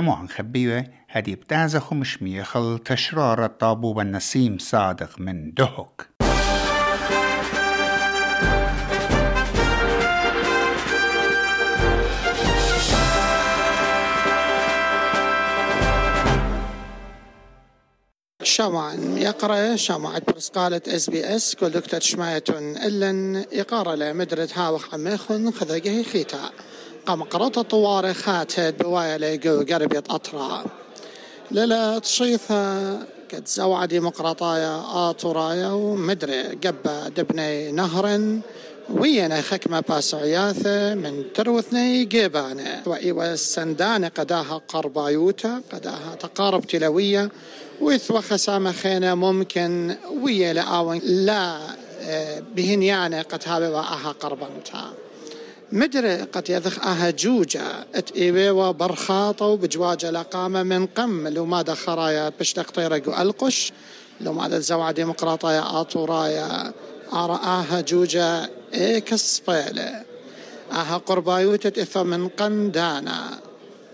طموعا خبيوة هدي بتعزخ مش ميخل. تشرار الطابوب النسيم صادق من دهك. شامان يقرأ شامعة برسقالة إس بي إس. كل دكتور شمايتون إلن يقارا لمدرد هاوخ عميخن خذقه خيتا قام قرأت طواري خاتد بوايا ليقو قرب أطرا للا تصيفها قد زوع ديمقراطايا آطرايا ومدري قبا دبني نهر وينا خكمة باسعياثة من تروثني جيبانة وإيوا السندانة قداها قربايوتا قداها تقارب تلوية. ويثوى خسامة خينا ممكن ويا لآون لا آه، بهن يعني قد هابي وآها قربانتا. مدري قد يذخ آها جوجة ات إيويوا برخاطة بجواجة لقامة من قم. لو ماذا خرايا بشتق طيرق ألقش. لو ماذا الزوعة ديمقراطية آطورايا آها جوجة. إيكس بيلة آها قربايوتة إفا من قم دانا.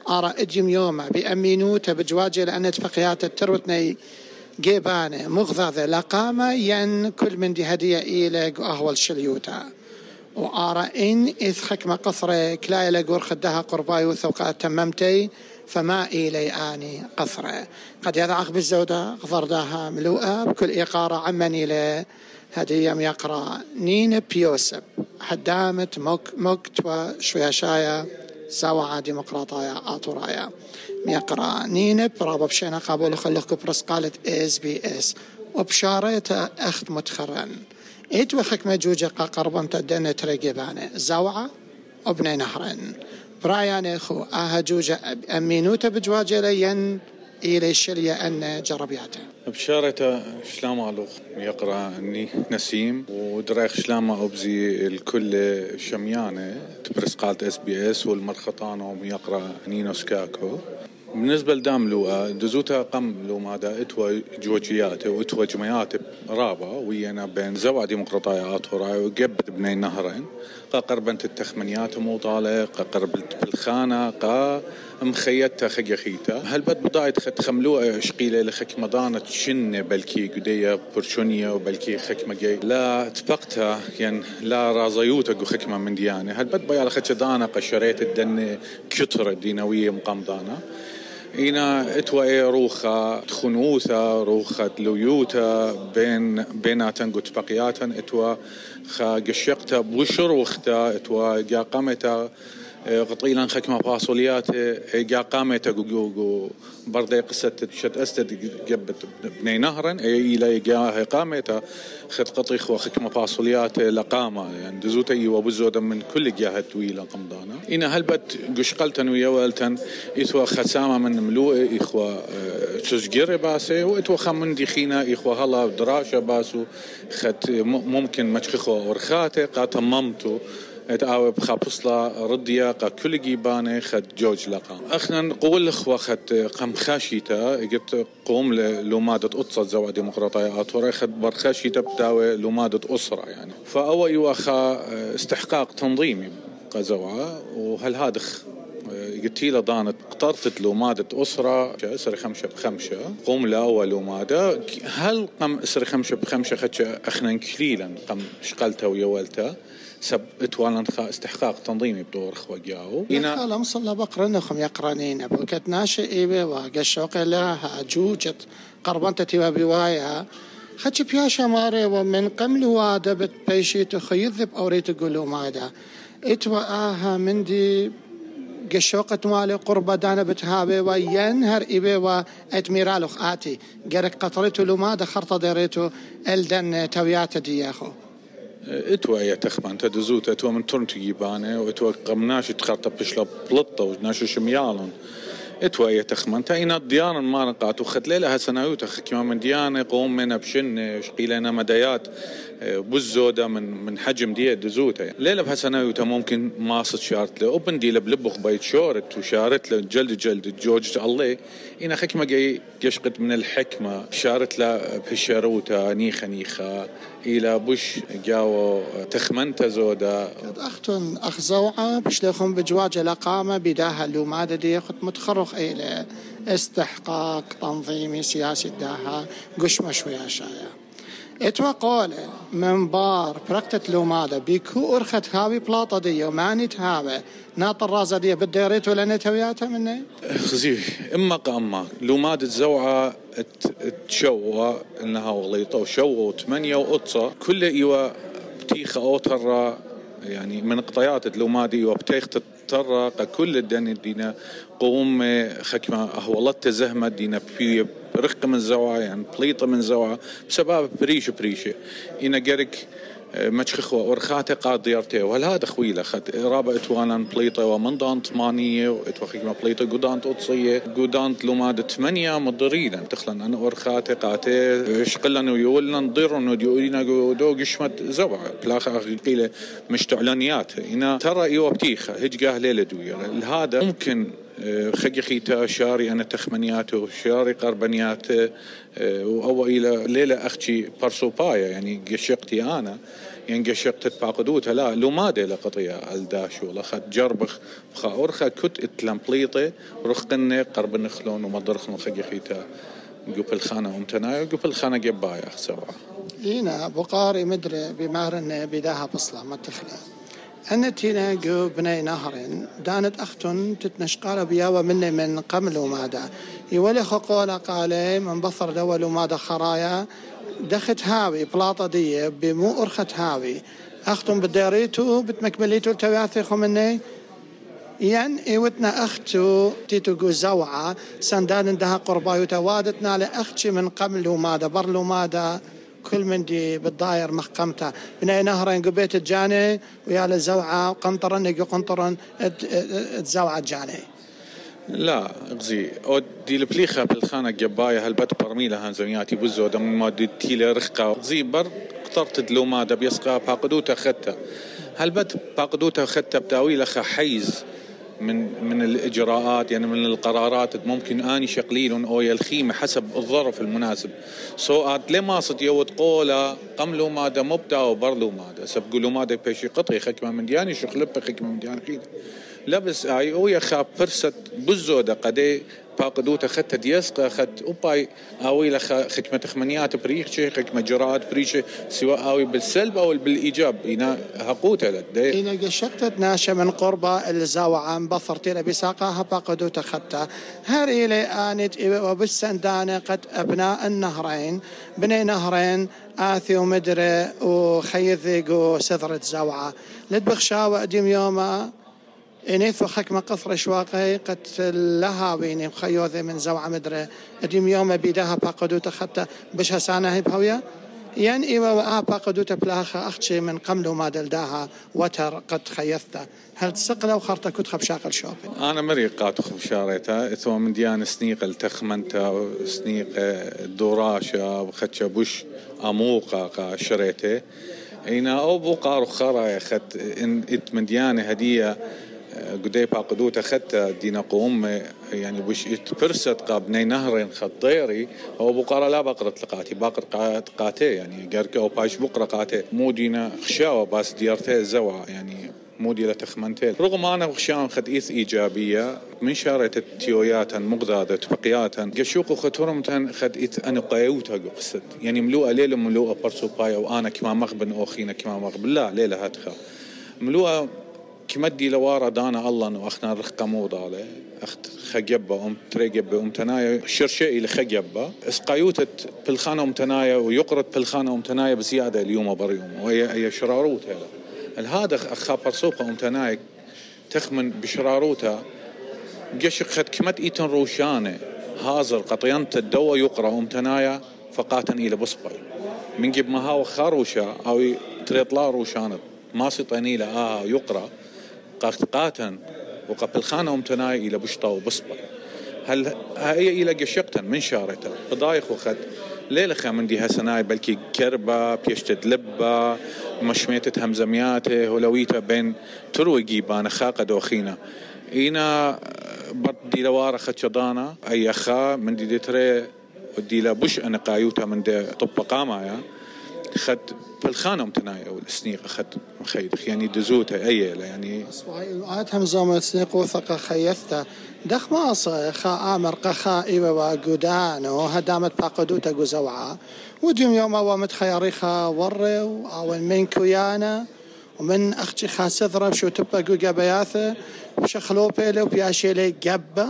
أرى إديم يوما بأمينوتا بجواجة لأن اتفقيات التروتني جيبانة. مغذاذة. لقامة ين كل من دي هدية إيلك أهول شليوتا وآرى إن إذ خكمة قصرة كلاي لقور خدها قرباي وثوقات تممتي فما إلي آني قصرة قد يضعق بالزودة غضرداها ملوءة بكل إيقارة عمني له. هدية يقرأ نين بيوسب حدامة مك مكت وشويشايا سوا ديمقراطايا آطورايا ميقرا نينب رابا بشينا قابل خلق كبرس قالت إس بي إس. وبشاريتا أخت متخرن. ايت وخك مجوجة قربان تدنى ترقبانه زوعة وبني نهرن. برايان اخو أها جوجة امينوتا بجواجة لين إلى الشلية أن جربياته بشارة شلامة ألوخ يقرأ أني نسيم ودريخ شلامة أبزي الكل شميانة تبرس قالت اس بي اس والمرخطانة يقرأ نينو سكاكو بالنسبة لدام لوقا دزوتا قم لو مادا اتوا جوجيات واتوا جمعيات رابا ويانا بين زوع ديمقراطيات وراي وقبت بني نهرين. قربنت التخمنيات قا قربت بالخانة قا مخيتها خي خيتا هل بد بضاعة خت خملوها شقيلة لخك مضانة شنة بلكي قدية برشونية وبلكي خك مجي لا تبقتها يعني لا رازيوتا خكمة من ديانة. هل بد بيا لخت دانا قشريت الدنة كترة دينوية مقام دانا؟ إنا اتوا روخا تخنوثا روخا لويوتا بين بيناتن قد بقياتن اتوا خا قشقتا بوشروختا اتوا قاقمتا قطيلا خكمة فاصوليات جا قامت جو بردي قصة شت أستد جبت بني نهرا إلى جا قامت خد قطيخ وخكمة فاصوليات لقامة يعني دزوت أي وبزود من كل جهة طويلة قمضانا. إن هلبت قشقلتن ويا والتن إثوا خسامة من ملوء إخوة تشجير باسي وإثوا خمن دخينا إخوة هلا دراشة باسو خد ممكن مشخخو ورخاتي قاتممتو. اتعاوي بخابصلا رديا قا كل جيباني خد جوج لقا اخنا نقول اخوة خد قم خاشيتا قلت قوم لومادة قطصة زوا ديمقراطية اطوري خد برخاشيتا بتاوي لومادة اسرة يعني فاول يواخا استحقاق تنظيمي قزوا وهل هادخ قلت له ضانت قطرت له مادة أسرة أسر خمسة بخمسة قوم لا أول مادة هل قم أسر خمسة بخمسة خدش أخنا كليلا قم شقلتها ويولتها سب اتوانا استحقاق تنظيمي بدور خوا جاو. إنا خلا مصلى بقرا نخم يقرانين. أبو كت إيبي وقشوق لها جوجت قربنت تيوا بوايا. خدش بياشا ماري ومن قمل وادا بتبيشي تخيذب أوريت قلو مادا. إتوا آها من دي قشوقة مالي قربة دانا بتهابي وينهر إبي واتميرالو آتي. قرق قطريتو لما خرطة ديريتو إلدن تويات دياخو. اتوا يا تخمان تدزوت اتوا من تورن تجيبانه واتوا قمناش تخرطة بشلا بلطة وناش شميالون. اتوا يا تخمان تا اينا ديانا ما نقات وخد ليلة سنايوت اخ كما من ديانة قوم من بشن شقيلنا مدايات بزودة من من حجم دي يعني. ليلة بهسنايوتا ممكن ماصت شارت له. اوبن دي لبلبخ بيت شورت وشارت له. جلد جلد جوج الله. اينا خكمة جاي يشقد من الحكمة شارت له بشروتا نيخة نيخة إلى بوش جاو تخمنت زودا قد أختن أخ زوعة بشليخم بجواج الأقامة بداها اللومادة دي خد متخرخ إلى استحقاق تنظيمي سياسي داها قش مشوية شايا اتوا قولة من بار بركتة لومادة بيكو أرخت هاوي بلاطة دي وماني تهاوي ناطر رازة دي بديريت ولا نتوياتها مني خزي اما قاما لوماد الزوعة تشوى انها وغليطة وشوى وثمانية وقطة كل أيوه بتيخة اوتر يعني من قطيات لومادي وبتيخ ترى كل الدنيا دينا قوم خكمة أهولت زهمة دينا بي رق من زوعة يعني بليطة من زوعة بسبب بريشة بريشة. إنا جرك مشخخوا ورخاتي قاد ديارتي. وهل هذا خويلة خد رابع اتوانا بليطة ومن دان ثمانية واتوخيك ما بليطة قدان توتصية قدان لوماد ثمانية مضرينا تخلن أنا ورخاتي قاتي شقلنا ويولنا نضير وديولنا دو قشمت زوعة بلاخ قيلة مش تعلانيات هنا ترى إيوه بتيخة هجقاه ليلة دوير هذا ممكن خيتا شاري أنا تخمنياته شاري قربنياته وأو إلى ليلة أختي بارسوبايا يعني قشقتي أنا يعني قشقت باقدوتها لا لو ما دي لقطية الداش ولا خد جربخ خا أرخا كت اتلمبليطة رخقني قرب نخلون ومضرخن خيتا قبل الخانة أمتنا قبل الخانة جبايا سوا هنا بقاري مدري بمارن بداها بصلة ما تخلى أنتينا جو بني نهر دانت أختن تتنشقال بياوة مني من قمل ومادا يولي خقولا قالي من بصر دول ومادا خرايا؟ دخت هاوي بلاطة دي بمو أرخت هاوي. أختن بديريتو بتمكمليتو التواثيخ مني. ين إيوتنا أختو تيتو جو زوعة. سندان دها قربايو توادتنا لأختي من قمل ومادا بر ومادا كل من دي بالضاير مخقمته بناي نهرين قبيت الجاني ويا لزوعة قنطرن يقو قنطرن تزوعة جاني. لا غزي أو دي البليخة بالخانة جبايه هالبت برميلة هانزونياتي بزو دم ما دي تيلة رخقة. غزي بر قطرت دلوما دا بيسقى باقدوتا خدتا. هالبت باقدوتا خدتا بتاويل خا حيز؟ من من الإجراءات يعني من القرارات. ممكن آني شقليل أو الخيمه حسب الظرف المناسب. سو ليه ما صد يود قولا قملو ماذا مبدأ وبرلو ماذا سبقلو ماذا بيشي قطعي خكمة من دياني شخلبه خكمة من دياني خيد لبس أي أو يخا فرست بزودة قدي باقدوتا خدت ديسقا خدت أوباي اوي لخ خكمة خمنيات بريخشة خكمة جرات بريشة سواء اوي بالسلب أو بالإيجاب. إنا هقوتا لدي إنا قشقتت ناشا من قربة الزاوعة بصرتي بساقاها باقدوتا خدتا هر إلي آنت وبالسندانة قد أبناء النهرين. بني نهرين آثي ومدري وخيذق وسذرة زوعة لدبخشاوة ديم يوما إني فخك ما قصر شواقي قد لها بيني خيوذي من زوع مدري. أديم يوم بيداها باقدو تخطى بش هسانا هي بهويا يعني إيوا وآ باقدو تبلاخا أختي من قملو ما دلداها وتر قد خيثتا هل تسقلا وخرطة كنت خبشاق الشوبي أنا مريقات خبشاريتا. إثوا من ديان سنيق التخمنتا سنيق دوراشا وخدشا بوش أموقا شريتي. إنا أو بوقار خرا خد إن إت من ديانة هدية قدي باقدوت أخذت دينا قوم يعني بش تبرست قابني نهر خطيري هو بقرة لا بقرة لقاتي باقر قاتي يعني قرك أو باش بقرة قاتي. مو دينا خشاوة باس ديارتي زوا يعني مو ديلا تخمنتين. رغم أنا وخشان خد ايث إيجابية من شارت التيويات مغذادة بقيات قشوق ختورم خد ايث أنا قيوتها قصد يعني ملوءة ليلة ملوءة برسو بايا وآنا كما مغبن اوخينا كما مغبن لا ليلة هاتخا. ملوءة كمدي لوارا دانا الله واخنا رخقة موضة أخت خجبة أم تريجبة أم تنايا. شرشئي لخجبة. اسقايوتة بالخانة أم تنايا ويقرط بالخانة أم تنايا بزيادة اليوم بريوم وهي هي شراروت هذا اخا برسوقة أم تنايا تخمن بشراروتها قشق خد كمت إيتن روشانة. هازر قطينت الدواء يقرأ أم تنايا فقاتن إلى بصبي. من قبل ما هاو خاروشا أو تريطلا روشانة. ما سطني له آه يقرأ. قاتن وقبل خانة امتناي إلى بشطة وبصبة هل هي إلى قشقتن من شارته بضايخ وخد ليلة من دي هسناي بلكي كربة بيشتد لبة مشميتة همزمياته ولويته بين تروي بان خاقة دوخينا إينا بدي لوارا خدشضانا أي أخا من دي دتري ودي بش أنا قايوتا من دي طب قامايا. خد بالخانة متناية والسنيقة خد مخيدخ يعني دزوتها أي يعني. آت همزوم سنيق وثقة خيثة. دخ ماصة خا آمر قخا إيوة وقودانو هدامت باقدوتا قزوعة وديم يوم أو متخيريخا وري أو من كويانا. ومن أختي خاسذرة شو تبقى قوقا بياثة وشخلو بيلي وبياشي لي قبة.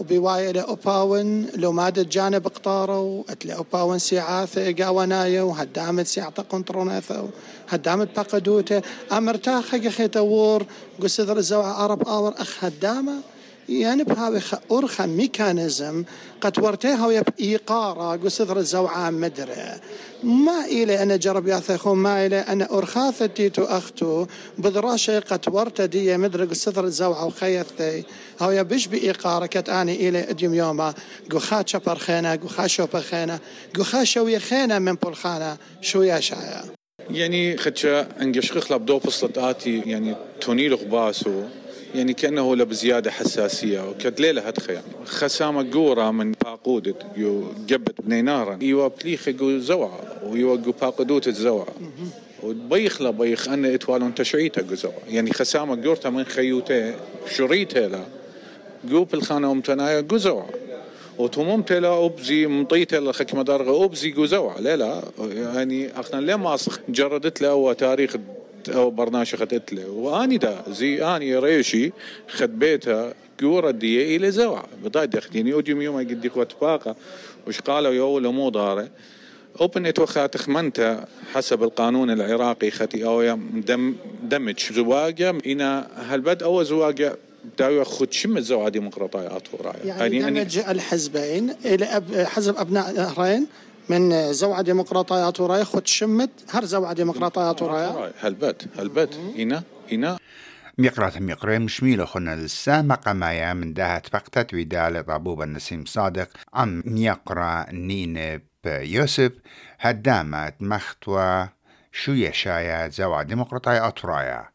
وبواية لأوباون لو مادة جانب قطارو أتلي أوباون سيعاثة قاونايا وهدامت سيعطا قنطروناثا هدامت باقدوتة. أمرتاخة قخيتا وور قسذر الزوعة عرب آور أخ هدامة. يعني بهاوي أرخى ميكانيزم قد ورتيها ويب إيقارة قصدر الزوعة مدرة. ما إلي أنا جرب ياثخون ما إلي أنا أرخاثة تيتو أختو بدراشة قد ورت دي مدرة قصدر الزوعة وخيثي هو يبش بإيقارة كت أني إلي أديم يوما قخات شبر خينا قخات شوبر خينا قخات شوية خينا من بولخانة شو يا شايا يعني خدشة انجش خخلة بدو بصلت آتي يعني توني لغباسو. يعني كأنه له بزيادة حساسية. وكد ليلة هدخه يعني خسامة قورة من باقودت يو جبت بنينارا. يو بليخ زوعة. ويو باقدوت الزوعه وبيخ لا بيخ أن إتوالون تشعيتة جو يعني خسامة قورتا من خيوتة شريتة لا جو بالخانة أمتنايا جو زوعة. وتممت لا أبزي مطيت لا خك مدارغة أبزي جو زوعة. لا لا. يعني أخنا لما أصخ جردت له تاريخ أو برنامج خدت له. واني دا زي اني ريشي خد بيتها قورة دي إلى زوع بضاي دختيني اوديوم يوم قد يكوت باقة. وش قالوا؟ يو مو دارة. اوبن اتوخا تخمنت حسب القانون العراقي ختي أو دم دمج زواجة. إنا هالبد أو زواجة داوي خد شم الزوعة ديمقراطية ورايا يعني, يعني دمج الحزبين إلى أب حزب أبناء نهرين من زوعة ديمقراطيات وراي خد شمت هر زوعة ديمقراطيات وراي هلبت هلبت هنا هنا. ميقرات ميقري مشميلة خنا السامة قمايا من دهت فقطة ودال طابوب النسيم صادق. عم ميقرا نين بيوسف هدامت مختوى شو يشايا زوعة ديمقراطية أطرايا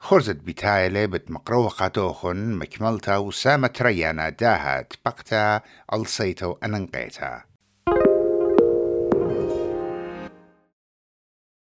خرزت بتايلة بتمقرو قاتوخن مكملتا وسامة ريانا داهت بقتا ألصيتو أننقيتا.